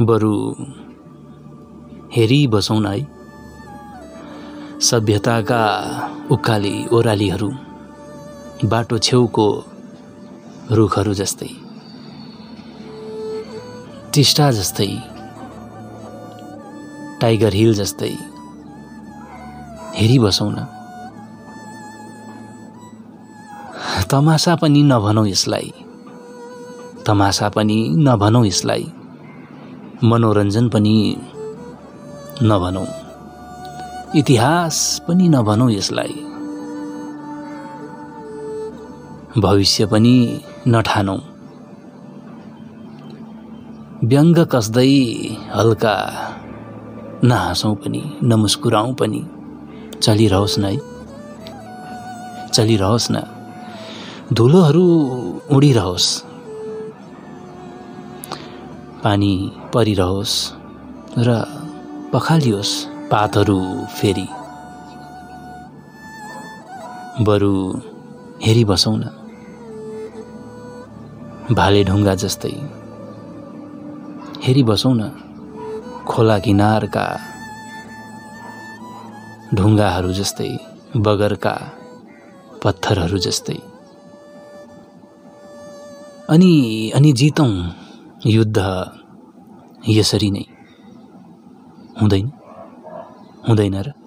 बरु हेरी बसौँ न है। सभ्यताका उकाली ओह्रालीहरू बाटो छेउको रुखहरू जस्तै। टिस्टा जस्तै टाइगर हिल जस्तै। हेरिबसौँ न तमासा पनि नभनौँ यसलाई। तमासा पनि नभनौँ यसलाई। मनोरञ्जन पनि नभनौँ। इतिहास पनि नभनौँ यसलाई। भविष्य पनि नठानौँ। व्यङ्ग कस्दै हल्का नहाँसौँ पनि नमुस्कुराउँ पनि। चलिरहोस् न। है चलिरहोस् न। धुलोहरू उडिरहोस्। पानी परिरहोस् र पखालियोस् पातहरू फेरि। बरु हेरिबसौँ न। भाले ढुङ्गा जस्तै। हेरिबसौँ न। खोला किनारका ढुङ्गाहरू जस्तै बगरका पत्थरहरू जस्तै। अनि अनि जितौँ। युद्ध यसरी नै हुँदैन। हुँदैन र?